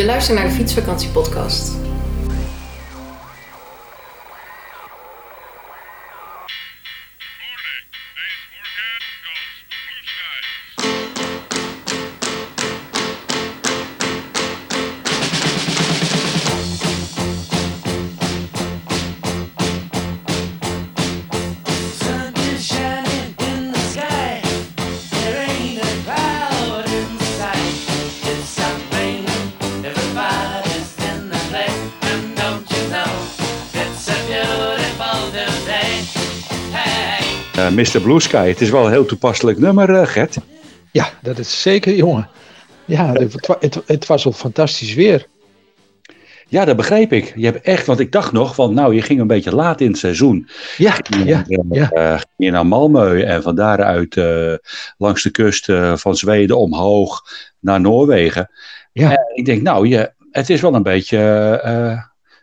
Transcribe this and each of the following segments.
Je luistert naar de Fietsvakantie Podcast. Mr. Blue Sky, het is wel een heel toepasselijk nummer, eh, Gert. Ja, dat is zeker, jongen. Ja, het, wa- het, het was al fantastisch weer. Ja, dat begreep ik. Je hebt echt, want ik dacht nog, van nou, je ging een beetje laat in het seizoen. Ja, ja, Eh, ja. eh, ging je naar Malmö en van daaruit eh, langs de kust eh, van Zweden omhoog naar Noorwegen. Ja. En ik denk, nou, je, het is wel een beetje, eh,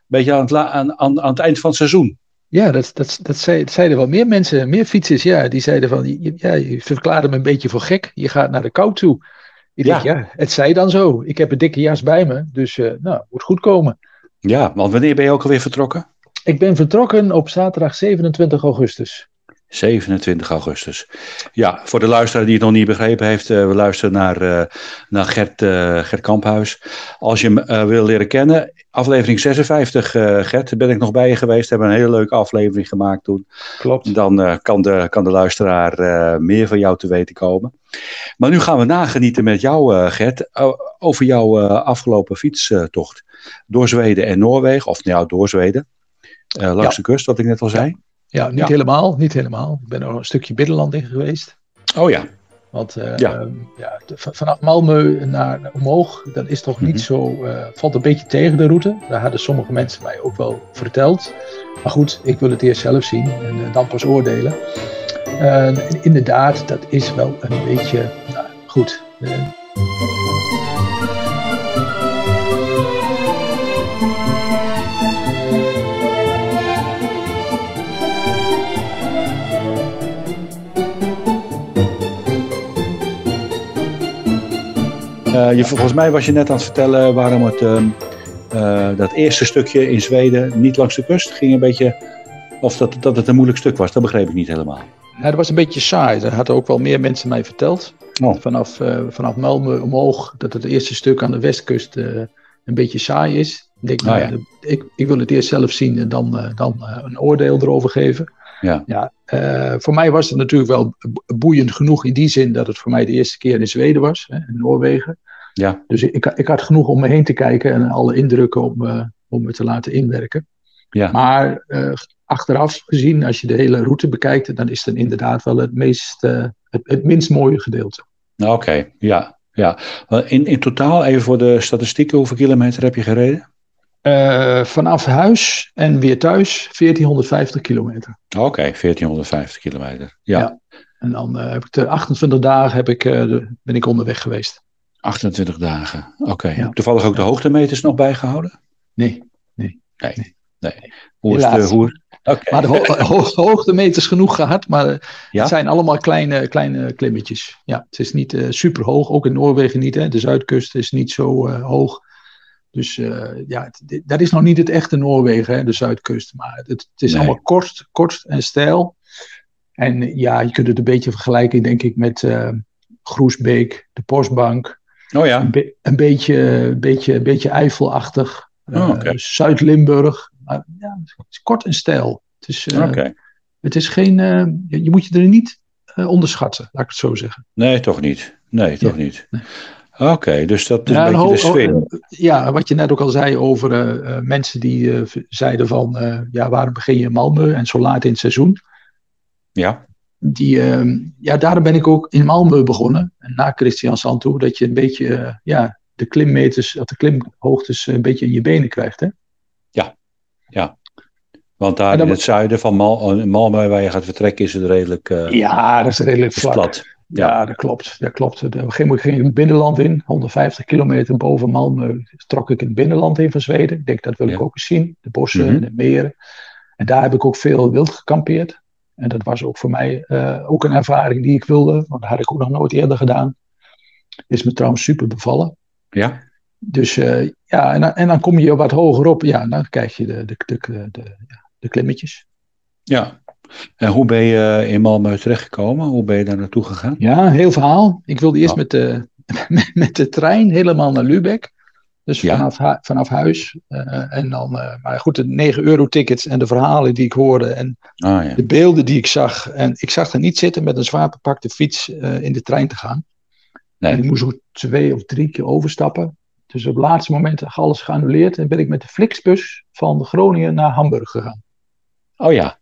beetje aan, het aan, aan het eind van het seizoen. Ja, dat, dat, dat, zei- dat zeiden wel meer mensen, meer fietsers. Ja, die zeiden van, je- ja, je verklaarde me een beetje voor gek. Je gaat naar de kou toe. Ik Ja. denk, ja, het zei dan zo. Ik heb een dikke jas bij me, dus eh nou, moet goed komen. Ja, want wanneer ben je ook alweer vertrokken? Ik ben vertrokken op zaterdag 27 augustus. 27 augustus. Ja, voor de luisteraar die het nog niet begrepen heeft, eh, we luisteren naar, eh, naar Gert, eh, Gert Kamphuis. Als je hem wil leren kennen, aflevering 56, eh, Gert, ben ik nog bij je geweest. We hebben een hele leuke aflevering gemaakt toen. Klopt. Dan kan, de, kan de luisteraar meer van jou te weten komen. Maar nu gaan we nagenieten met jou, Gert, over jouw afgelopen fietstocht. Door Zweden en Noorwegen, of nou, door Zweden, langs Ja. de kust, wat ik net al zei. Ja, niet Ja. helemaal, niet helemaal. Ik ben er een stukje binnenland in geweest. Oh ja, Want eh, Ja. ehm, ja, vanaf Malmö naar omhoog, dat is toch niet Mhm. zo, eh, valt een beetje tegen de route. Daar hadden sommige mensen mij ook wel verteld. Maar goed, ik wil het eerst zelf zien en eh, dan pas oordelen. En inderdaad, dat is wel een beetje, nou, goed. Je, volgens mij was je net aan het vertellen waarom het, ehm, eh, dat eerste stukje in Zweden niet langs de kust ging een beetje, of dat, dat het een moeilijk stuk was, dat begreep ik niet helemaal. Ja, dat was een beetje saai. Dat hadden ook wel meer mensen mij verteld. Oh. Vanaf, eh vanaf Malmö omhoog, dat het eerste stuk aan de westkust eh, een beetje saai is. Ik, denk, Ah, nou, ja. ik, ik wil het eerst zelf zien en dan, eh, dan eh, een oordeel erover geven. Ja. Ja, eh, voor mij was het natuurlijk wel bo- boeiend genoeg in die zin dat het voor mij de eerste keer in Zweden was, hè, in Noorwegen. Ja, Dus ik, ik had genoeg om me heen te kijken en alle indrukken om, om me te laten inwerken. ja. Maar eh, achteraf gezien, als je de hele route bekijkt, dan is het inderdaad wel het, meest, eh, het, het minst mooie gedeelte. Nou, Oké, ja. ja. Eh, In, in totaal, even voor de statistieken, hoeveel kilometer heb je gereden? Eh, vanaf huis en weer thuis 1450 kilometer. Oké, 1450 kilometer. Ja, Ja. En dan eh, heb ik de 28 dagen heb ik, eh, de- ben ik onderweg geweest. 28 dagen. Oké, Ja. toevallig ook de hoogtemeters nog bijgehouden? Nee. Nee, nee. Hoe is de, hoe, Oké. Maar de ho ho hoogtemeters genoeg gehad, maar Ja? het zijn allemaal kleine, kleine klimmetjes. Ja, het is niet super hoog, ook in Noorwegen niet. Hè. De zuidkust is niet zo hoog. Dus eh, ja, het- dat is nog niet het echte Noorwegen, hè, de zuidkust. Maar het, het is Nee. allemaal kort, kort en steil. En ja, je kunt het een beetje vergelijken, denk ik, met eh, Groesbeek, de Postbank. Oh ja, Een, be- een beetje, beetje, beetje Eifelachtig. Oh, Eh, oké. Zuid-Limburg. Maar ja, het is kort en steil. Het is, oké. het is geen, je, je moet je er niet onderschatten, laat ik het zo zeggen. Nee, toch niet. Nee, toch Ja. niet. Oké, dus dat is Ja, een en beetje de ho- sfeer. ho- ja, wat je net ook al zei over eh, eh, mensen die eh, zeiden van, eh, ja, waarom begin je in Malmö en zo laat in het seizoen? Ja, Die, eh, ja, daarom ben ik ook in Malmö begonnen, en na Christian Santo, dat je een beetje, eh, ja, de klimmeters, of de klimhoogtes een beetje in je benen krijgt, hè? want daar En dan- in het zuiden van Mal Malmö, waar je gaat vertrekken, is het redelijk eh, Ja, dat is redelijk vlak. plat. Ja, dat klopt. Dat klopt. Moment ging ik het binnenland in. 150 kilometer boven Malmö trok ik het binnenland in van Zweden. Ik denk, dat wil ik ook eens zien. De bossen Mhm. en de meren. En daar heb ik ook veel wild gekampeerd. En dat was ook voor mij eh, ook een ervaring die ik wilde. Want dat had ik ook nog nooit eerder gedaan. Is me trouwens super bevallen. Ja, dus eh, ja, en, dan- en dan kom je wat hoger op. Ja, dan krijg je de, de, de, de, de klimmetjes. Ja. En hoe ben je in Malmö terechtgekomen? Hoe ben je daar naartoe gegaan? Ja, heel verhaal. Ik wilde eerst met, de, met, met de trein helemaal naar Lübeck. Dus Ja. vanaf, hu- vanaf huis. eh, en dan, eh, maar goed, de 9 euro tickets en de verhalen die ik hoorde. En Ah ja. de beelden die ik zag. En ik zag er niet zitten met een zwaar bepakte fiets eh, in de trein te gaan. Nee. En ik moest ook twee of drie keer overstappen. Dus op het laatste moment alles geannuleerd. En ben ik met de Flixbus van Groningen naar Hamburg gegaan. Oh ja.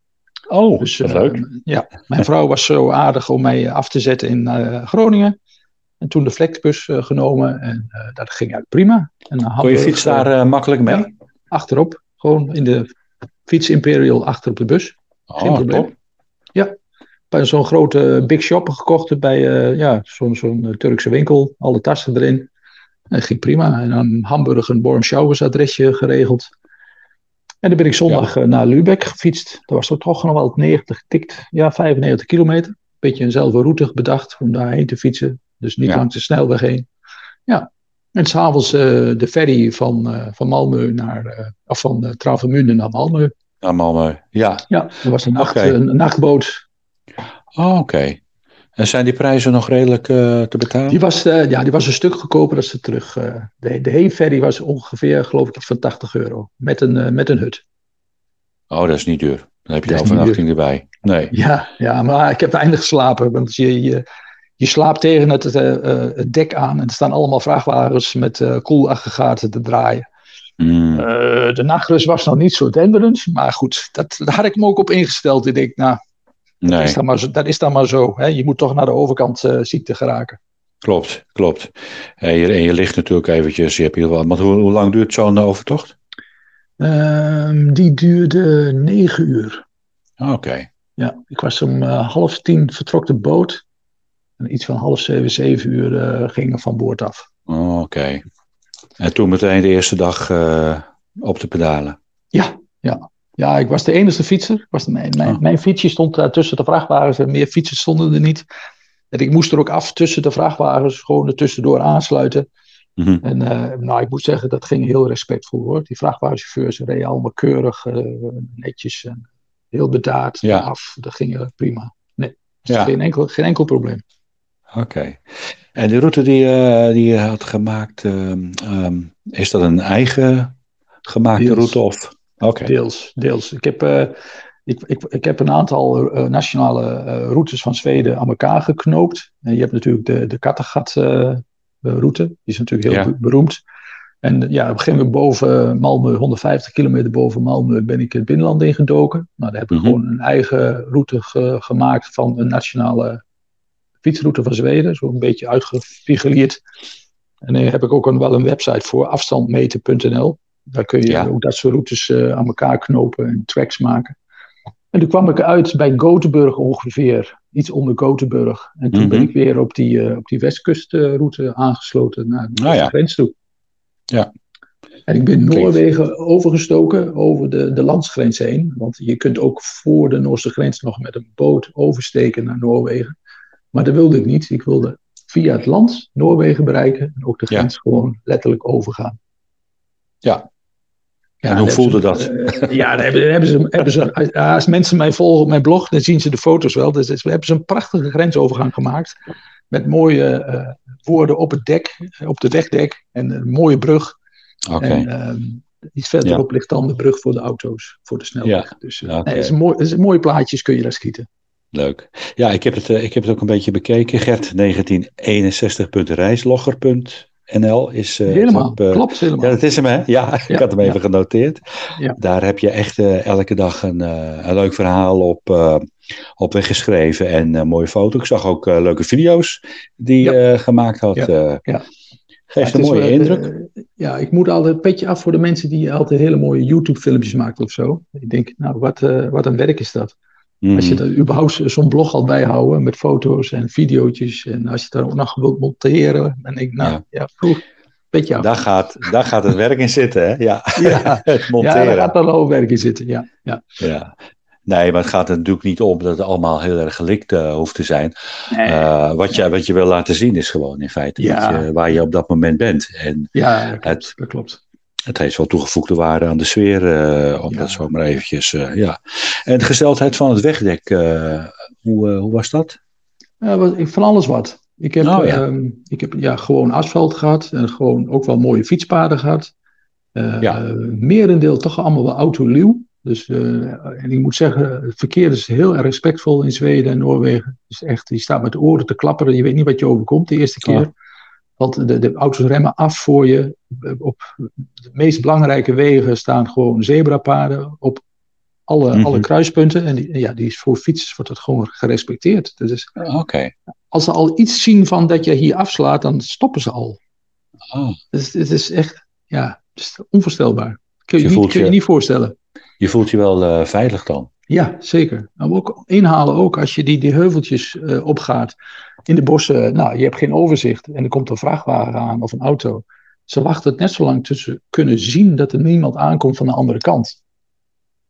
Oh, Dus, wat eh, leuk. Ja, mijn vrouw was zo aardig om mij af te zetten in eh, Groningen. En toen de Flexbus eh, genomen. En dat ging uit prima. En Kon je fiets daar makkelijk mee? ja. achterop. Gewoon in de fiets Imperial achter op de bus. geen oh, probleem. top. Bij zo'n grote Big Shop gekocht bij ja, zo'n zo'n Turkse winkel. Alle tassen erin. En ging prima. En dan Hamburg een Born adresje geregeld. En dan ben ik zondag eh, naar Lübeck gefietst. Dat was toch nog wel 90 tikt. Ja, 95 kilometer. Beetje eenzelfde route bedacht om daarheen te fietsen. Dus niet Ja. langs de snelweg heen. Ja. En s'avonds eh de ferry van, eh van Malmö naar, eh, of van uh, Travemünde naar Malmö. Ja, Malmö. Ja. Ja, dat was een, nacht, een, een nachtboot. Oh, Oké. En zijn die prijzen nog redelijk eh, te betalen? Die was, eh, ja, die was een stuk goedkoper dan ze terug. eh, de, de heenferry was ongeveer, geloof ik, van 80 euro. Met een, met een hut. Oh, dat is niet duur. Dan heb je de overnachting erbij. Nee. Ja, ja, maar ik heb weinig geslapen. Want je, je, je slaapt tegen het, het dek aan. En er staan allemaal vrachtwagens met koelaggregaten te draaien. Hmm. De nachtrust was nog niet zo denderend. Maar goed, dat, daar had ik me ook op ingesteld. Ik denk, nou, dat, nee, is dan maar zo, dat is dan maar zo. Hè? Je moet toch naar de overkant eh, ziekte geraken. klopt, klopt. En je, en je ligt natuurlijk eventjes, je hebt hier wel. Maar hoe, hoe lang duurt zo'n overtocht? Ehm, die duurde negen uur. Ah, Oké. Ja, ik was om eh, half tien vertrok de boot. En iets van half zeven, zeven uur eh, gingen van boord af. Oh, Oké. En toen meteen de eerste dag eh, op de pedalen. Ja, ja. Ja, ik was de enige fietser. Was mijn, mijn, Oh. mijn fietsje stond daar tussen de vrachtwagens en meer fietsers stonden er niet. En ik moest er ook af tussen de vrachtwagens, gewoon er tussendoor aansluiten. Mhm. En eh, nou, ik moet zeggen, dat ging heel respectvol hoor. Die vrachtwagenchauffeurs reden allemaal keurig, eh, netjes en heel bedaard Ja. af. Dat ging eh, prima. Nee, Ja. geen, enkel, geen enkel probleem. Oké. En de route die, eh, die je had gemaakt, ehm, ehm, is dat een eigen gemaakte route? Of? Deels, deels. Ik heb, eh, ik, ik, ik heb een aantal eh, nationale eh, routes van Zweden aan elkaar geknoopt. En je hebt natuurlijk de, de Kattegat-route. die is natuurlijk heel Ja. beroemd. En ja, op een gegeven moment boven Malmö, 150 kilometer boven Malmö, ben ik het binnenland ingedoken. Nou, daar heb ik Mhm. gewoon een eigen route ge- gemaakt van een nationale fietsroute van Zweden. Zo een beetje uitgefigureerd. En daar heb ik ook een, wel een website voor, afstandmeten.nl. Daar kun je Ja. ook dat soort routes eh, aan elkaar knopen en tracks maken. En toen kwam ik uit bij Gothenburg ongeveer, iets onder Gothenburg. En toen Mhm. ben ik weer op die, eh, op die westkustroute aangesloten naar de Ah, ja. grens toe. Ja. En ik ben Noorwegen overgestoken over de, de landsgrens heen. Want je kunt ook voor de Noorse grens nog met een boot oversteken naar Noorwegen. Maar dat wilde ik niet. Ik wilde via het land Noorwegen bereiken en ook de Ja. grens gewoon letterlijk overgaan. Ja. Ja, En hoe voelde dat? eh, ja, hebben, hebben ze, hebben ze, als mensen mij volgen op mijn blog, dan zien ze de foto's wel. Dus, we hebben ze een prachtige grensovergang gemaakt. Met mooie eh, woorden op het dek, eh, op de wegdek. En een mooie brug. En ehm, iets verderop ligt dan de brug voor de auto's, voor de snelweg. Ja, Dus nee, het is een mooi, het is mooie plaatjes kun je daar schieten. Leuk. Ja, ik heb, het, ik heb het ook een beetje bekeken. Gert1961.reislogger.nl is eh, helemaal, op, eh, klopt helemaal. Ja, dat is hem, hè? Ja, ik had hem even ja. genoteerd. Ja. Daar heb je echt eh, elke dag een, een leuk verhaal op, op weggeschreven en een mooie foto. Ik zag ook leuke video's die je gemaakt had. Ja, ja. Geeft een mooie wel, indruk. ja, ik moet altijd een petje af voor de mensen die altijd hele mooie YouTube-filmpjes maken of zo. Ik denk, nou, wat, wat een werk is dat. Als je Mhm. er überhaupt zo'n blog al bijhouden met foto's en video's. En als je het dan ook nog wilt monteren, dan denk ik, nou, Ja. ja, poeh, beetje af. daar, gaat, daar gaat het werk in zitten, hè? Ja, Ja. het ja, monteren. daar gaat dan al werk in zitten, ja. ja. Ja. Nee, maar het gaat er natuurlijk niet om dat het allemaal heel erg gelikt eh, hoeft te zijn. Nee. Eh, wat, je, wat je wil laten zien is gewoon in feite Ja. je- waar je op dat moment bent. En ja, dat klopt. het- Dat klopt. Het heeft wel toegevoegde waarde aan de sfeer, eh, om Ja. dat zo maar eventjes, eh, ja. En de gesteldheid van het wegdek, eh, hoe, hoe was dat? Van alles wat. Ik heb, Oh, ja. ehm, ik heb ja, gewoon asfalt gehad en gewoon ook wel mooie fietspaden gehad. Eh Ja. merendeel toch allemaal wel autoluw. Dus, en ik moet zeggen, het verkeer is heel erg respectvol in Zweden en Noorwegen. Dus echt, je staat met de oren te klapperen. Je weet niet wat je overkomt de eerste keer. Oh. Want de, de auto's remmen af voor je. Op de meest belangrijke wegen staan gewoon zebrapaden op alle, Mhm. alle kruispunten. En die, ja, die is voor fietsers wordt het gewoon gerespecteerd. Dat is, Oké. als ze al iets zien van dat je hier afslaat, dan stoppen ze al. Oh. Dus het is echt, ja, is onvoorstelbaar. Kun je, Je niet, kun je je- niet voorstellen. Je voelt je wel eh, veilig dan? Ja, zeker. Maar ook inhalen ook als je die, die heuveltjes eh, opgaat in de bossen. Nou, je hebt geen overzicht en er komt een vrachtwagen aan of een auto. Ze wachten het net zo lang ze kunnen zien dat er niemand aankomt van de andere kant.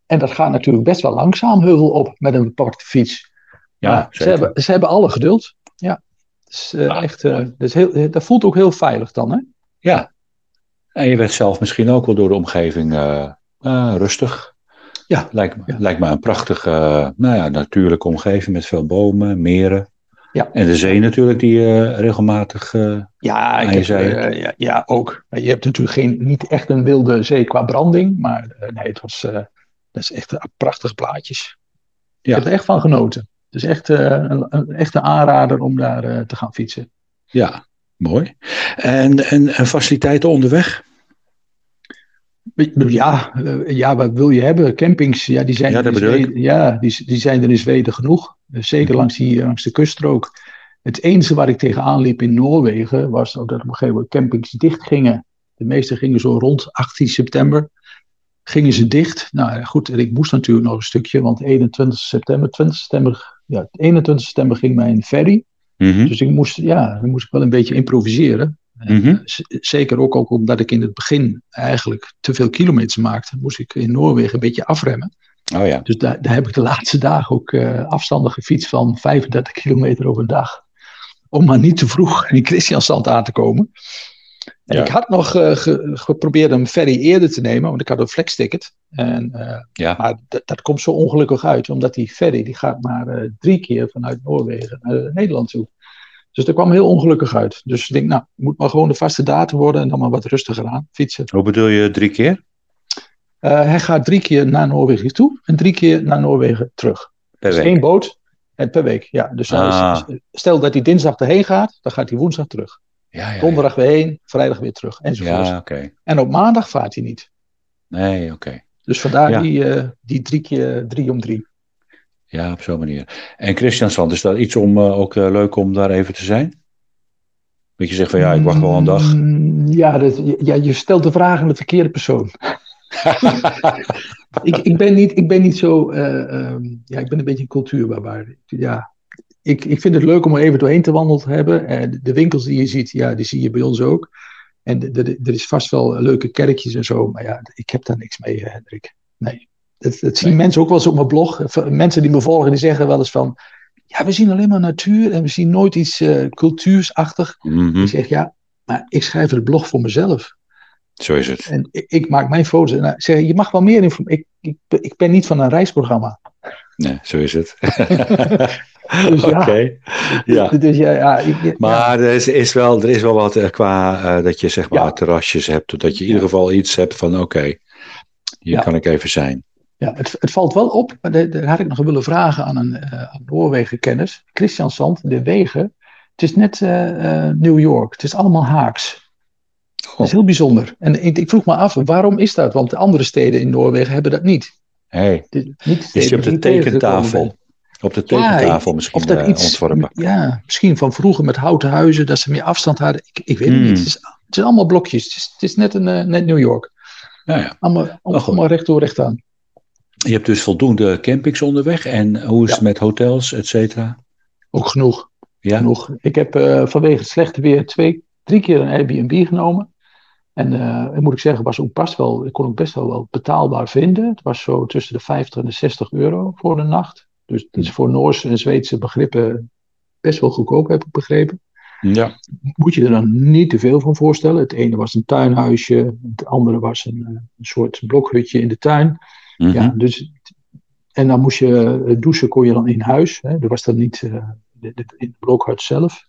En dat gaat natuurlijk best wel langzaam heuvel op met een beparkte fiets. Ja, Maar ze, hebben, ze hebben alle geduld. Ja, dus, Ah, echt, eh, heel, dat voelt ook heel veilig dan. Hè? Ja. En je werd zelf misschien ook wel door de omgeving rustig. Ja. Lijkt, Ja. lijkt me een prachtige, eh, nou ja, natuurlijke omgeving met veel bomen, meren. Ja. En de zee natuurlijk, die eh, regelmatig. eh, Ja, ik heb, ja, ja, ook. Je hebt natuurlijk geen, niet echt een wilde zee qua branding, maar nee, het was, dat is echt uh, prachtige plaatjes. Ja. Ik heb er echt van genoten. Het is echt, een, een, echt een aanrader om daar te gaan fietsen. ja, mooi. En, en, en faciliteiten onderweg? Ja, eh, ja, wat wil je hebben? Campings, ja, die zijn, Ja, er, in. Zweden, ja, die, die zijn er in Zweden genoeg. Eh, Zeker langs, die, langs de kuststrook. Het enige waar ik tegenaan liep in Noorwegen was ook dat op een gegeven moment campings dicht gingen. De meeste gingen zo rond 18 september. Gingen ze dicht. Nou goed, en ik moest natuurlijk nog een stukje, want 21 september, 20 september, ja, 21 september ging mijn ferry. Mhm. Dus ik moest, ja, dan moest ik wel een beetje improviseren. Mhm. eh, z- zeker ook, ook omdat ik in het begin eigenlijk te veel kilometers maakte, moest ik in Noorwegen een beetje afremmen. Oh ja. Dus daar, daar heb ik de laatste dagen ook eh, afstanden gefietst van 35 kilometer op een dag. Om maar niet te vroeg in Christiansand aan te komen. En Ja. ik had nog eh, ge- geprobeerd een ferry eerder te nemen, want ik had een flexticket. En, Ja. Maar dat, komt zo ongelukkig uit, omdat die ferry die gaat maar drie keer vanuit Noorwegen naar Nederland toe. Dus dat kwam heel ongelukkig uit. Dus ik denk, nou, moet maar gewoon de vaste datum worden en dan maar wat rustiger aan fietsen. Hoe bedoel je drie keer? Eh, hij gaat drie keer naar Noorwegen toe en drie keer naar Noorwegen terug. Per Dus week? één boot en per week. Ja, dus is- Ah. stel dat hij dinsdag erheen gaat, dan gaat hij woensdag terug. Ja, ja, ja. Donderdag weer heen, vrijdag weer terug enzovoort. Ja, oké. En op maandag vaart hij niet. Nee, oké. Dus vandaar die, eh, die drie keer drie om drie. Ja, op zo'n manier. En Christiansand, is dat iets om eh, ook eh, leuk om daar even te zijn? Dat je zegt van ja, ik wacht wel een dag. Mm, Ja, dat, ja, je stelt de vraag aan de verkeerde persoon. ik, ik, ben niet, ik ben niet zo. eh, ehm, ja, ik ben een beetje een cultuurbarbaar. Ja, ik, ik vind het leuk om er even doorheen te wandelen te hebben. En de, winkels die je ziet, ja, die zie je bij ons ook. En er is vast wel leuke kerkjes en zo. Maar ja, ik heb daar niks mee, Hendrik. Nee. Dat, dat zien Nee. mensen ook wel eens op mijn blog. Mensen die me volgen, die zeggen wel eens van. Ja, we zien alleen maar natuur en we zien nooit iets eh, cultuursachtig. Mhm, Ik zeg ja, maar ik schrijf het blog voor mezelf. Zo is het. En ik, ik maak mijn foto's. En ik zeg, je mag wel meer informatie. Ik, ik, ik ben niet van een reisprogramma. Nee, zo is het. Dus ja. Oké. Ja. Dus ja, ja, ik, ja. Maar er is, is wel, er is wel wat eh, qua eh, dat je zeg maar terrasjes hebt. Dat je in ieder geval iets hebt van oké, hier kan ik even zijn. Ja, het, het valt wel op, maar daar, daar had ik nog willen vragen aan een eh aan Noorwegen-kennis. Christian Sand, de wegen. Het is net eh, eh, New York. Het is allemaal haaks. Dat is heel bijzonder. En ik, ik vroeg me af, waarom is dat? Want de andere steden in Noorwegen hebben dat niet. Hey, niet is je op de tekentafel? Op de tekentafel misschien Of dat iets, ontworpen. ja, misschien van vroeger met houten huizen, dat ze meer afstand hadden. Ik, ik weet het Hmm. niet. Het is, het is allemaal blokjes. Het is, het is net, een, net New York. Ja, ja. Allemaal, goed. allemaal recht door, recht aan. Je hebt dus voldoende campings onderweg. En hoe is Ja. het met hotels, et cetera? Ook genoeg. Ja? genoeg. Ik heb eh, vanwege het slechte weer twee, drie keer een Airbnb genomen. En eh, en moet ik zeggen, was ook best wel, ik kon ook best wel, wel betaalbaar vinden. Het was zo tussen de 50 en de 60 euro voor een nacht. Dus dat is voor Noorse en Zweedse begrippen best wel goedkoop, heb ik begrepen. Ja. Moet je er dan niet te veel van voorstellen. Het ene was een tuinhuisje, het andere was een, eh, een soort blokhutje in de tuin. Mhm. Ja, dus, en dan moest je eh, douchen, kon je dan in huis. Hè? Er was dan niet eh, de, de- in het blokhut zelf.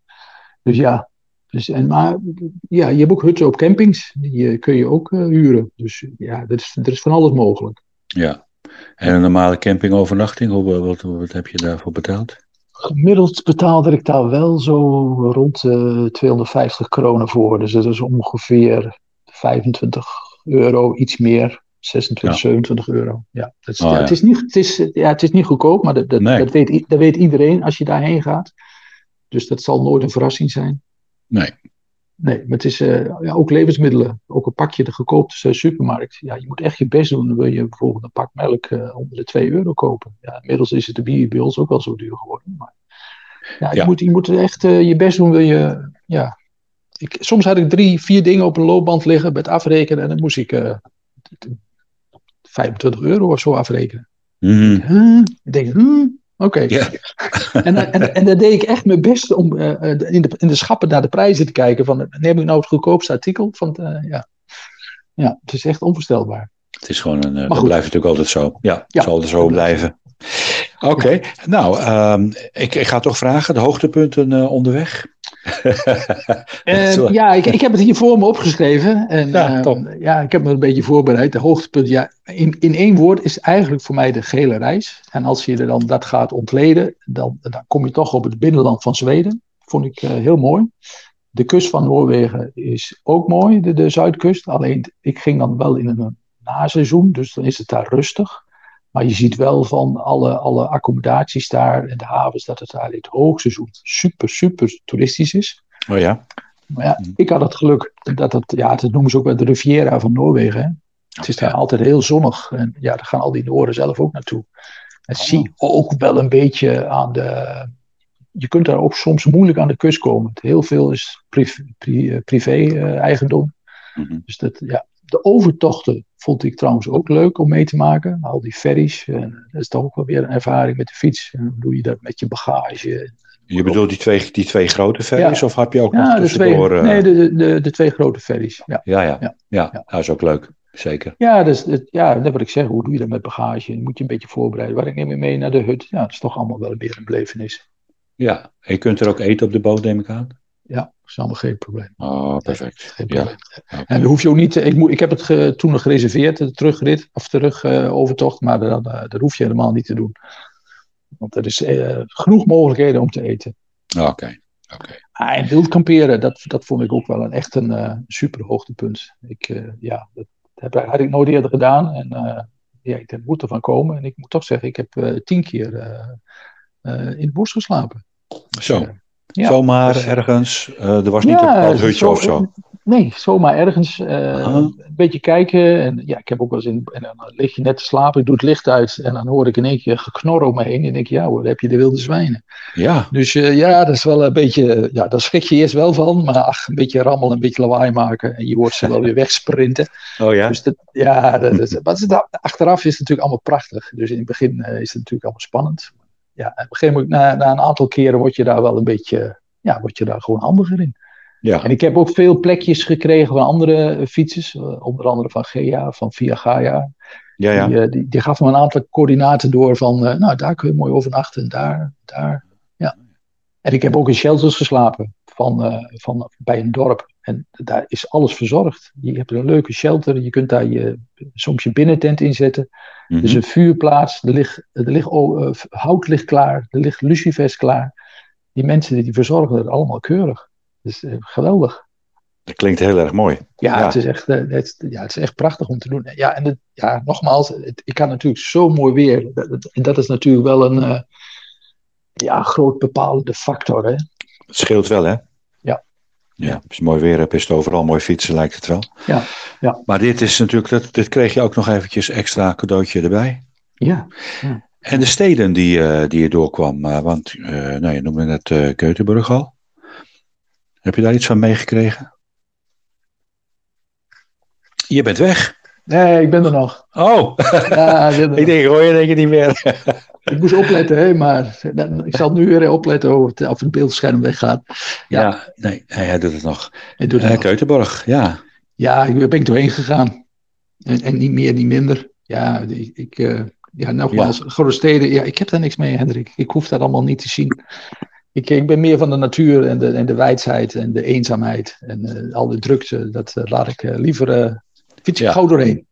Dus ja, dus, en, maar ja, je hebt ook hutten op campings. Die eh, kun je ook huren. Dus ja, er is, er is van alles mogelijk. ja. En een normale campingovernachting, hoe, wat, wat heb je daarvoor betaald? Gemiddeld betaalde ik daar wel zo rond de 250 kronen voor. Dus dat is ongeveer 25 euro, iets meer. 26, 27 euro. Ja, dat is, Oh, ja, ja. Het, is niet, het, is, ja, het is niet goedkoop, maar dat, dat, Nee. dat, weet, dat weet iedereen als je daarheen gaat. Dus dat zal nooit een verrassing zijn. Nee. Nee, maar het is eh, ja, ook levensmiddelen. Ook een pakje de gekoopte supermarkt. Ja, je moet echt je best doen. Dan wil je bijvoorbeeld een pak melk eh, onder de 2 euro kopen. Ja, inmiddels is het de bier bij ons ook wel zo duur geworden. Maar ja, je, Ja. Moet, je moet echt eh, je best doen. Wil je, ja. ik, soms had ik drie, vier dingen op een loopband liggen met afrekenen. En dan moest ik 25 euro of zo afrekenen. Mhm. Huh? Ik denk, oké. En, dan- en, en dan deed ik echt mijn best om eh, eh, in, de, in de schappen naar de prijzen te kijken. Van, neem ik nou het goedkoopste artikel? Van, eh, ja. ja, het is echt onvoorstelbaar. Het is gewoon een. dat goed. blijft natuurlijk altijd zo. Ja, het Ja, zal er zo blijven. Oké, nou, ehm, ik, ik ga toch vragen, de hoogtepunten onderweg. Eh, ja, ik, ik heb het hier voor me opgeschreven. En, Ja, eh, top. ja, ik heb me een beetje voorbereid. De hoogtepunt, ja, in, in één woord is eigenlijk voor mij de gele reis. En als je er dan dat gaat ontleden, dan, dan kom je toch op het binnenland van Zweden. Vond ik eh, heel mooi. De kust van Noorwegen is ook mooi, de, de zuidkust. Alleen ik ging dan wel in een naseizoen, dus dan is het daar rustig. Maar je ziet wel van alle, alle accommodaties daar en de havens dat het daar in het hoogseizoen super, super toeristisch is. Oh ja. Maar ja, Mhm. ik had het geluk dat het, ja, dat noemen ze ook wel de Riviera van Noorwegen. Hè? Het is daar altijd heel zonnig. En ja, daar gaan al die Noorden zelf ook naartoe. En zie je ook wel een beetje aan de. Je kunt daar ook soms moeilijk aan de kust komen. Heel veel is eh, privé-eigendom. Mhm. dus dat, ja. De overtochten vond ik trouwens ook leuk om mee te maken. Al die ferries. En dat is toch ook wel weer een ervaring met de fiets. En hoe doe je dat met je bagage? Je bedoelt die twee, die twee grote ferries, Ja. of heb je ook Ja, nog de twee, tussendoor... eh, nee, de, de, de, twee grote ferries. Ja. ja, ja, ja, dat is ook leuk. Zeker. Ja, dus, het- ja, dat wat ik zeg. Hoe doe je dat met bagage? Moet je een beetje voorbereiden. Waar ik neem je mee naar de hut? Ja, dat is toch allemaal wel weer een belevenis. Ja, en je kunt er ook eten op de boot, neem ik aan. Ja, is allemaal geen probleem. Oh, perfect. Geen Ja. probleem. En hoef je ook niet. Ik, moet, ik heb het ge- toen nog gereserveerd, de terugrit of terug eh, overtocht, maar eh, dat hoef je helemaal niet te doen. Want er is eh, genoeg mogelijkheden om te eten. Oké. Oké. Ah, en wild kamperen, dat, dat vond ik ook wel een, echt een eh, super hoogtepunt. Ik, ja, dat heb, had ik nooit eerder gedaan. En ja, ik denk, moet ervan komen. En ik moet toch zeggen, ik heb tien keer in het bos geslapen. Zo. Ja, Zomaar dus, ergens. eh, er was niet ja, een bepaald hutje zo- of zo. Nee, zomaar ergens eh, een beetje kijken. En ja, ik heb ook wel eens in. En dan lig je net te slapen, ik doe het licht uit. En dan hoor ik in één keer geknor om me heen. En denk ik, ja hoor, heb je de wilde zwijnen. Ja. Dus eh, ja, dat is wel een beetje. Ja, daar schrik je eerst wel van. Maar ach, een beetje rammel, een beetje lawaai maken. En je hoort ze wel weer wegsprinten. Oh ja. Dus dat, ja, dat, maar achteraf is het natuurlijk allemaal prachtig. Dus in het begin is het natuurlijk allemaal spannend. Ja, op een gegeven moment, na, na een aantal keren, word je daar wel een beetje. Ja, word je daar gewoon handiger in. Ja. En ik heb ook veel plekjes gekregen van andere fietsers. eh, onder andere van Gea, van Via Gaia. Ja, ja. Die, eh, die, die gaf me een aantal coördinaten door van, eh, nou daar kun je mooi overnachten en daar, daar. Ja. En ik heb ook in shelters geslapen van, van, bij een dorp. En daar is alles verzorgd. Je hebt een leuke shelter, je kunt daar je, soms je binnentent inzetten. Mhm. Er is een vuurplaats, er ligt, er ligt oh, eh, hout ligt klaar, er ligt lucifers klaar. Die mensen die verzorgen het allemaal keurig. Dus eh, geweldig. Dat klinkt heel erg mooi. Ja, Ja. Het, is echt, eh, het, ja, het is echt prachtig om te doen. Ja, en het, ja, nogmaals, het, ik had natuurlijk zo mooi weer. Dat, en dat is natuurlijk wel een ja, groot bepalende factor. Hè? Het scheelt wel, hè? Ja. Ja, als je mooi weer hebt, is het overal mooi fietsen, lijkt het wel. Ja, ja. Maar dit is natuurlijk, dat, dit kreeg je ook nog eventjes extra cadeautje erbij. Ja, En de steden die, eh, die je doorkwam, eh, want eh, nou, je noemde net eh Keutenburg al. Heb je daar iets van meegekregen? Je bent weg. Nee, ik ben er nog. Oh, Ja, ik, ik denk, hoor je denk je niet meer. ik moest opletten, hè, maar ik zal nu weer opletten of het, of het beeldscherm weggaat. Ja. Ja, nee, hij, hij doet het nog. Ik doe het. Keutenborg, ja. Ja, ik ben ik doorheen gegaan. En, en niet meer, niet minder. Ja, die- ik, eh, ja nogmaals, grote steden, ja, ik heb daar niks mee, Hendrik. Ik hoef dat allemaal niet te zien. Ik, ik ben meer van de natuur en de, en de wijsheid en de eenzaamheid en eh, al de drukte. Dat laat ik liever, fiets ik Ja. gauw doorheen.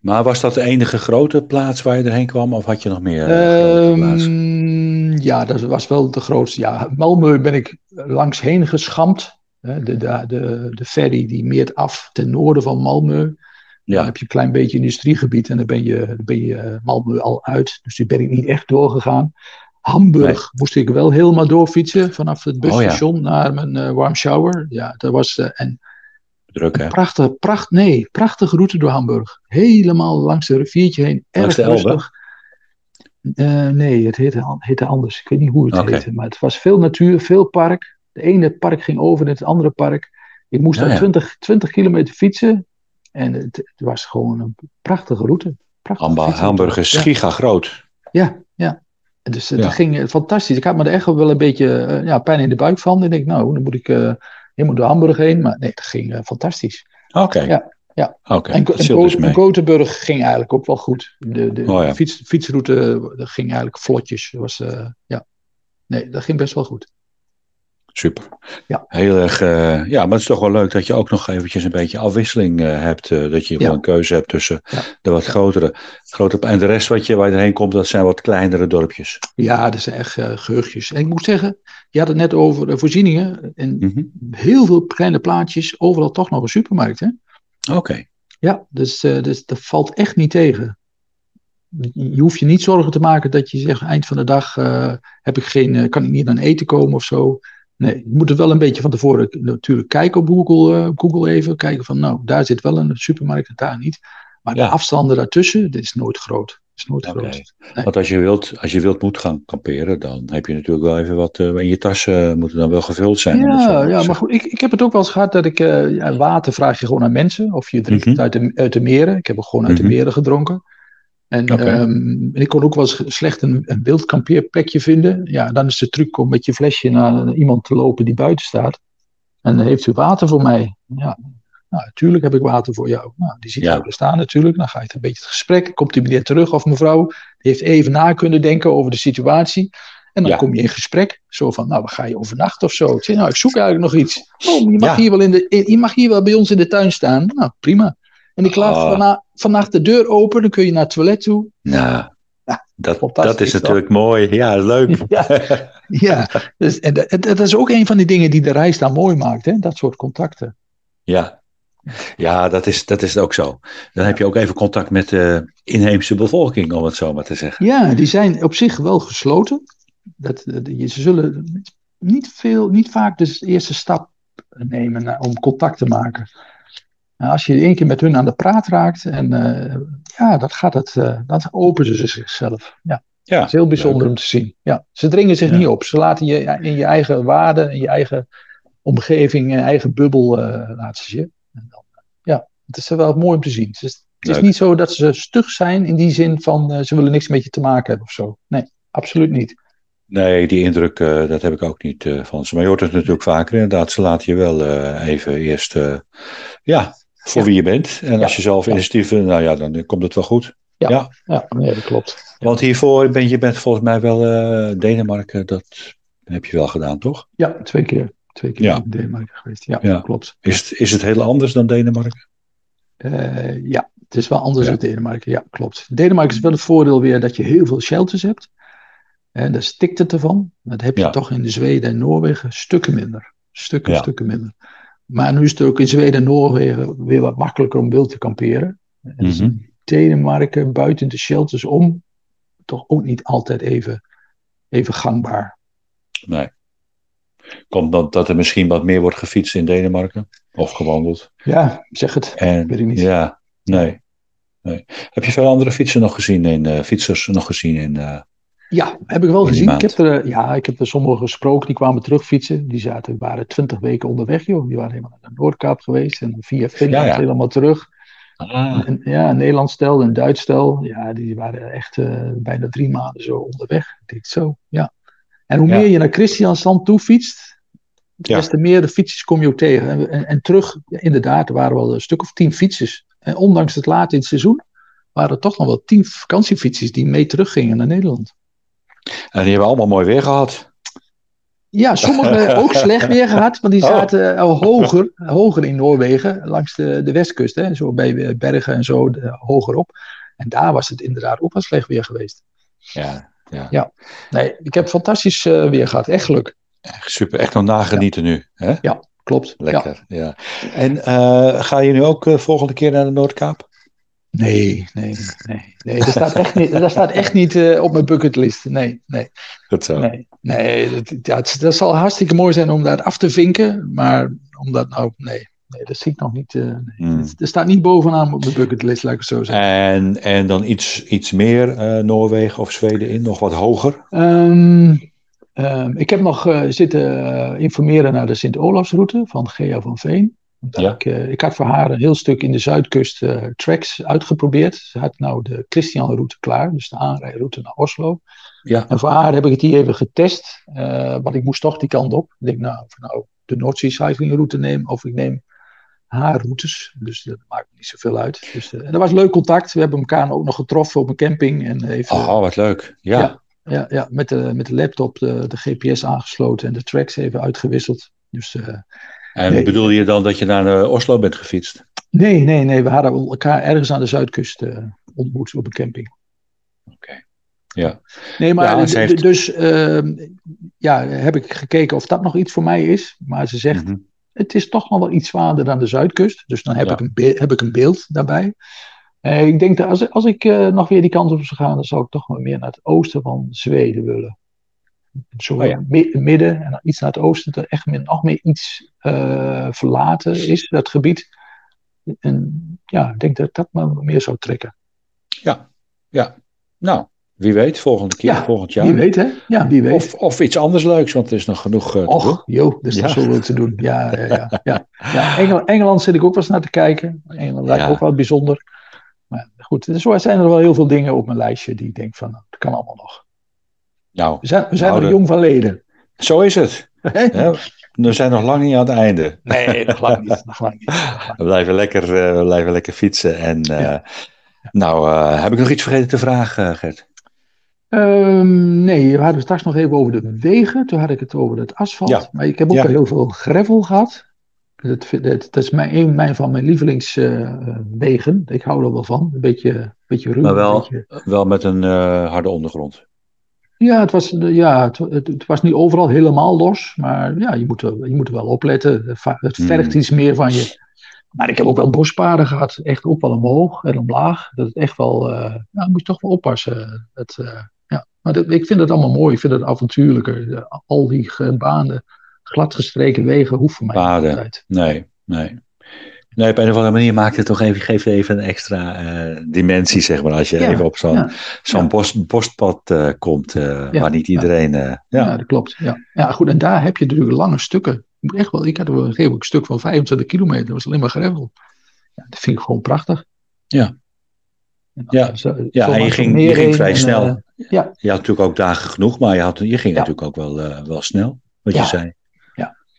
Maar was dat de enige grote plaats waar je erheen kwam? Of had je nog meer? Ehm, ja, dat was wel de grootste. Ja, Malmö ben ik langs heen geschampt. De, de, de, de ferry die meert af ten noorden van Malmö. Dan Ja, heb je een klein beetje industriegebied en dan ben je, dan ben je eh, Malmö al uit. Dus die ben ik niet echt doorgegaan. Hamburg moest ik wel helemaal doorfietsen vanaf het Oh ja. busstation naar mijn eh, warm shower. Ja, dat was en druk hè? prachtig, pracht, nee, prachtige route door Hamburg. Helemaal langs de riviertje heen. Erg Langs de Elbe? rustig. Eh, nee, het heette, heette anders. Ik weet niet hoe het Oké. heette. Maar het was veel natuur, veel park. De ene park ging over in het andere park. Ik moest Ja, dan ja. 20, 20 kilometer fietsen. En het, het was gewoon een prachtige route. Prachtige. Hamburg is Ja. giga groot. Ja, ja. Dus het ging eh, fantastisch. Ik had me er echt wel een beetje eh, ja, pijn in de buik van. En ik denk, nou, dan moet ik helemaal door Hamburg heen. Maar nee, dat ging eh, fantastisch. Oké. Ja, ja. Oké, en en dus. Gothenburg ging eigenlijk ook wel goed. De, de Oh ja. fiets, fietsroute eh, ging eigenlijk vlotjes. Was, eh, ja. Nee, dat ging best wel goed. Super. Ja. Heel erg, eh, ja, maar het is toch wel leuk dat je ook nog eventjes een beetje afwisseling eh, hebt. eh, dat je Ja. gewoon een keuze hebt tussen Ja. de wat grotere, grotere. En de rest wat je, waar je erheen komt, dat zijn wat kleinere dorpjes. Ja, dat zijn echt geheugjes. En ik moet zeggen, je had het net over eh, voorzieningen. En Mhm. heel veel kleine plaatjes, overal toch nog een supermarkt. Hè? Oké. Ja, dus, dus dat valt echt niet tegen. Je hoeft je niet zorgen te maken dat je zegt, eind van de dag heb ik geen, kan ik niet aan eten komen of zo. Nee, je moet er wel een beetje van tevoren natuurlijk kijken op Google, eh, Google even. Kijken van, nou, daar zit wel een supermarkt en daar niet. Maar Ja. de afstanden daartussen, dit is nooit groot. is nooit groot. Nee. Want als je, wilt, als je wilt moet gaan kamperen, dan heb je natuurlijk wel even wat. eh, in je tassen eh, moeten dan wel gevuld zijn. het Ja, ja, maar goed, ik, ik heb het ook wel eens gehad dat ik, ja, water vraag je gewoon aan mensen. Of je drinkt Mhm. het uit de, uit de meren. Ik heb ook gewoon uit Mhm. de meren gedronken. En, ehm, en ik kon ook wel eens slecht een, een wild kampeerplekje vinden. Ja, dan is de truc om met je flesje naar iemand te lopen die buiten staat. En heeft u water voor mij? Ja, nou, natuurlijk heb ik water voor jou. Nou, die ziet Ja. jou er staan natuurlijk. Dan ga je een beetje het gesprek. Komt die meneer terug of mevrouw. Die heeft even na kunnen denken over de situatie. En dan Ja. kom je in gesprek. Zo van, nou, waar ga je overnachten of zo? Ik zeg, nou, ik zoek eigenlijk nog iets. Oh, je mag, Ja. hier, wel in de, je mag hier wel bij ons in de tuin staan. Nou, prima. En ik laat Ah. vanna- vannacht de deur open. Dan kun je naar het toilet toe. Nou, Ja, dat, dat is toch? natuurlijk mooi. Ja, leuk. Ja, ja. Dus, en dat, dat is ook een van die dingen die de reis dan mooi maakt. Hè? Dat soort contacten. Ja, ja dat, is, dat is ook zo. Dan heb je ook even contact met de inheemse bevolking, om het zo maar te zeggen. Ja, die zijn op zich wel gesloten. Dat, dat- je- ze zullen niet, veel, niet vaak de eerste stap nemen om contact te maken. Nou, als je één keer met hun aan de praat raakt, en, eh, ja, dan, gaat het, eh, dan openen ze zichzelf. Ja, Ja, dat is heel bijzonder om te zien. Ja, ze dringen zich Ja. niet op. Ze laten je in je eigen waarden, in je eigen omgeving, in je eigen bubbel eh, laten ze je. En dan, ja, het is wel mooi om te zien. Het is, het is niet zo dat ze stug zijn in die zin van ze willen niks met je te maken hebben of zo. Nee, absoluut niet. Nee, die indruk, eh, dat heb ik ook niet van ze. Maar je hoort het natuurlijk vaker, inderdaad. Ze laten je wel even eerst, ja, voor wie je bent. En als je zelf Ja. initiatieven, nou ja, dan komt het wel goed. Ja. Ja. Nee, dat klopt. Want hiervoor ben je bent volgens mij wel eh, Denemarken, dat heb je wel gedaan, toch? Ja, twee keer. Twee keer in Denemarken geweest. Ja, klopt. Is het, is het heel anders dan Denemarken? Eh, ja, het is wel anders Ja. dan Denemarken. Ja, klopt. Denemarken is wel het voordeel weer dat je heel veel shelters hebt. En daar stikt het ervan. Dat heb je Ja. toch in de Zweden en Noorwegen stukken minder. Stukken, Ja. stukken minder. Maar nu is het ook in Zweden en Noorwegen weer wat makkelijker om wild te kamperen. En dus Mhm. in Denemarken buiten de shelters om toch ook niet altijd even, even gangbaar. Nee. Komt dat, dat er misschien wat meer wordt gefietst in Denemarken? Of gewandeld? Ja, zeg het. En, Weet ik niet. Ja, nee. nee. Heb je veel andere fietsen nog gezien in, eh, fietsers nog gezien in... eh, Ja, heb ik wel In gezien. Ik heb, er, eh, ja, ik heb er sommigen gesproken, die kwamen terugfietsen. Die zaten, waren twintig weken onderweg, joh. Die waren helemaal naar de Noordkaap geweest en via Finland Ja, ja. helemaal terug. Ah, En, ja, een Nederlands stel en een Duits stel. Ja, die waren echt eh, bijna drie maanden zo onderweg. Denk zo, ja. En hoe Ja. meer je naar Christiansand toe fietst, des te meer de fietsers kom je ook tegen. En, en, en terug, inderdaad, er waren wel een stuk of tien fietsers. En ondanks het laat in het seizoen, waren er toch nog wel tien vakantiefietsers die mee teruggingen naar Nederland. En die hebben allemaal mooi weer gehad. Ja, sommigen ook slecht weer gehad, want die Oh. zaten al hoger, hoger in Noorwegen, langs de, de westkust, hè, zo bij eh, Bergen en zo, de, hogerop. En daar was het inderdaad ook wel slecht weer geweest. Ja, ja. Nee, ik heb fantastisch eh, weer gehad, echt geluk. Echt super. Echt nog nagenieten nu. Hè? Klopt. Ja. Lekker. Ja. En eh, ga je nu ook eh, volgende keer naar de Noordkaap? Nee, nee, nee. nee dat, staat echt niet, dat staat echt niet eh, op mijn bucketlist. Nee, nee, Goed zo. nee. nee dat, het, dat zal hartstikke mooi zijn om dat af te vinken, maar om dat nou, nee. Nee, dat zie ik nog niet. eh, nee. Hmm. Dat staat niet bovenaan op mijn bucketlist, laat ik het zo zeggen. En, en dan iets, iets meer eh, Noorwegen of Zweden in, nog wat hoger. Ehm, ehm, ik heb nog zitten informeren naar de Sint-Olafsroute van Gea van Veen. Ja. ik, eh, ik had voor haar een heel stuk in de Zuidkust eh, tracks uitgeprobeerd. Ze had nou de Christianroute klaar, dus de aanrijroute naar Oslo. Ja. En voor haar heb ik het hier even getest, eh, want ik moest toch die kant op. Ik denk, nou, of nou de Noordzee Cycling route neem of ik neem haar routes. Dus dat maakt niet zoveel uit. Dus, en dat was leuk contact. We hebben elkaar ook nog getroffen op een camping. En even, Oh, wat leuk. Ja. Ja. ja, ja met, de, met de laptop de, de GPS aangesloten en de tracks even uitgewisseld. Dus eh, En Nee. bedoel je dan dat je naar eh, Oslo bent gefietst? nee, nee, nee. We hadden elkaar ergens aan de zuidkust eh, ontmoet op een camping. Oké. Ja. Nee, maar Ja, heeft- dus ehm, ja, heb ik gekeken of dat nog iets voor mij is. Maar ze zegt, Mhm. het is toch nog wel iets zwaarder dan de zuidkust. Dus dan heb, Ja. ik, een heb ik een beeld daarbij. Eh, ik denk dat als, als ik nog weer die kant op zou gaan, dan zou ik toch wel meer naar het oosten van Zweden willen. Zo Oh ja. midden en dan iets naar het oosten, dat echt meer, nog meer iets eh, verlaten is, dat gebied. En ja, ik denk dat dat me meer zou trekken. Ja. Ja. Nou, wie weet, volgende keer, Ja, volgend jaar. Wie weet, hè? Ja, wie weet. Of, of iets anders leuks, want er is nog genoeg doen. Och, joh, er is Ja. nog zoveel te doen. Ja, ja, ja. ja. ja Engel- Engeland zit ik ook wel eens naar te kijken. Engeland lijkt ook wel bijzonder. Maar goed, er zo zijn er wel heel veel dingen op mijn lijstje die ik denk van, dat kan allemaal nog. Nou, We zijn, we zijn nog jong van leden. zo is het. We zijn nog lang niet aan het einde. Nee, nog lang niet. Nog lang niet. nog lang We blijven lekker, eh, we blijven lekker fietsen. En, eh, Ja. Nou, eh, heb ik nog iets vergeten te vragen, Gert? Ehm, nee, we hadden straks nog even over de wegen. Toen had ik het over het asfalt. Ja. Maar ik heb ook Ja. heel veel gravel gehad. Dat, dat, dat is mijn, een mijn van mijn lievelingswegen. ik hou er wel van. Een beetje, een beetje ruw. Maar wel- een beetje- Wel met een eh, harde ondergrond. Ja, het was, ja het, het, het was niet overal helemaal los. Maar ja, je moet, er- je moet er wel opletten. Het Hmm. vergt iets meer van je. Maar ik heb ook wel bospaden gehad. Echt ook wel omhoog en omlaag. Dat het echt wel... eh nou, moet je toch wel oppassen. Het, eh, ja. Maar dat, ik vind het allemaal mooi. Ik vind het avontuurlijker. Eh, Al die gebaande, gladgestreken wegen hoeven voor mij niet altijd. Nee, nee. Nee, op een of andere manier maakt het toch even, geeft even een extra eh, dimensie, zeg maar. Als je Ja, even op zo'n ja, zo'n ja. eh, komt, eh, waar niet iedereen... Ja, dat klopt. Ja. ja, goed. En daar heb je natuurlijk lange stukken. Echt wel, ik had wel een een stuk van 25 kilometer. Dat was alleen maar gravel. Ja, dat vind ik gewoon prachtig. Ja. Ja. zo- Ja, en je ging- je ging vrij en, snel. ja, Je had natuurlijk ook dagen genoeg, maar je, had, je ging natuurlijk ook wel, wel snel, wat Ja. je zei.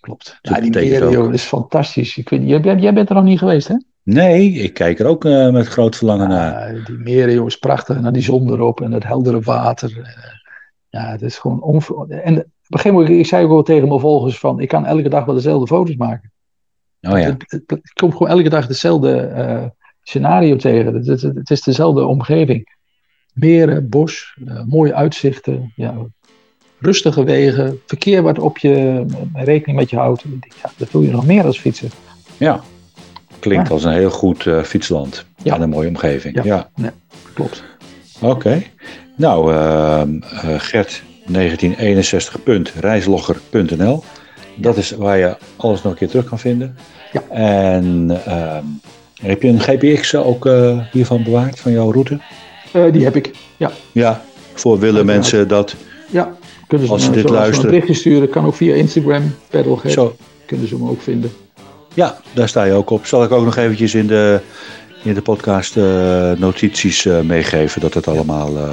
Klopt. Ja, die joh, is fantastisch. Ik weet, jij, jij bent er nog niet geweest, hè? Nee, ik kijk er ook eh, met groot verlangen naar. Ja, die meren, is prachtig. En dan die zon erop en het heldere water. Eh, Ja, het is gewoon onver... En op een gegeven moment, ik zei ook wel tegen mijn volgers van, ik kan elke dag wel dezelfde foto's maken. Oh ja, Het, het, het komt gewoon elke dag hetzelfde eh, scenario tegen. Het, het, het is dezelfde omgeving. Meren, bos, mooie uitzichten, ja, rustige wegen, verkeer wat op je eh, rekening met je houdt. Ja, dat wil je nog meer als fietsen. ja. Klinkt Ja. als een heel goed eh, fietsland. Ja. En een mooie omgeving. Ja. Ja, Klopt. oké. Nou, ehm, eh, Gert, 1961.reislogger.nl. Dat is waar je alles nog een keer terug kan vinden. Ja. En ehm, heb je een GPX ook hiervan bewaard, van jouw route? Die heb ik. Ja, Ja, voor willen mensen dat ja. Kunnen ze Als ze dit luisteren. een berichtje sturen. Kan ook via Instagram, Pedalhead. zo... Kunnen ze me ook vinden. Ja, daar sta je ook op. Zal ik ook nog eventjes in de, in de podcast eh, notities eh, meegeven dat het allemaal, eh,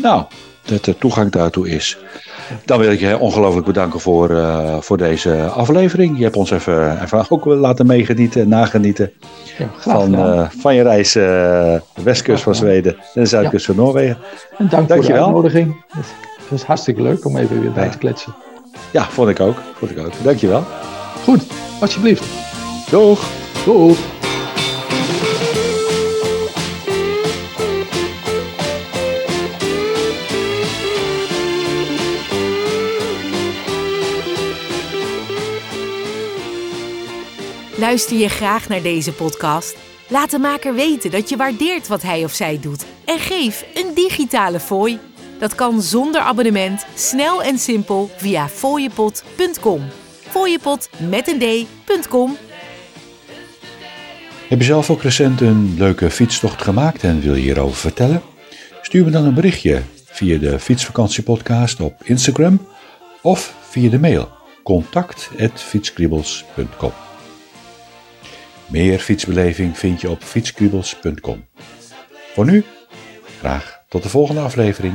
nou, dat er toegang daartoe is. Dan wil ik je ongelooflijk bedanken voor, voor deze aflevering. Je hebt ons even, even ook laten meegenieten en nagenieten Ja, van, van je reis de westkust van Zweden en de zuidkust van Noorwegen. en dank voor de dankjewel. uitnodiging. Het was hartstikke leuk om even weer bij Ja. te kletsen. Ja, vond ik ook. Vond ik ook. Dankjewel. Goed, alsjeblieft. Doeg! Doeg. Luister je graag naar deze podcast? Laat de maker weten dat je waardeert wat hij of zij doet en geef een digitale fooi. Dat kan zonder abonnement, snel en simpel via fooiepot.com. Fooiepot met een d.com. Heb je zelf ook recent een leuke fietstocht gemaakt en wil je hierover vertellen? Stuur me dan een berichtje via de Fietsvakantiepodcast op Instagram of via de mail contact@fietskriebels.com. Meer fietsbeleving vind je op fietskriebels.com. Voor nu, graag tot de volgende aflevering.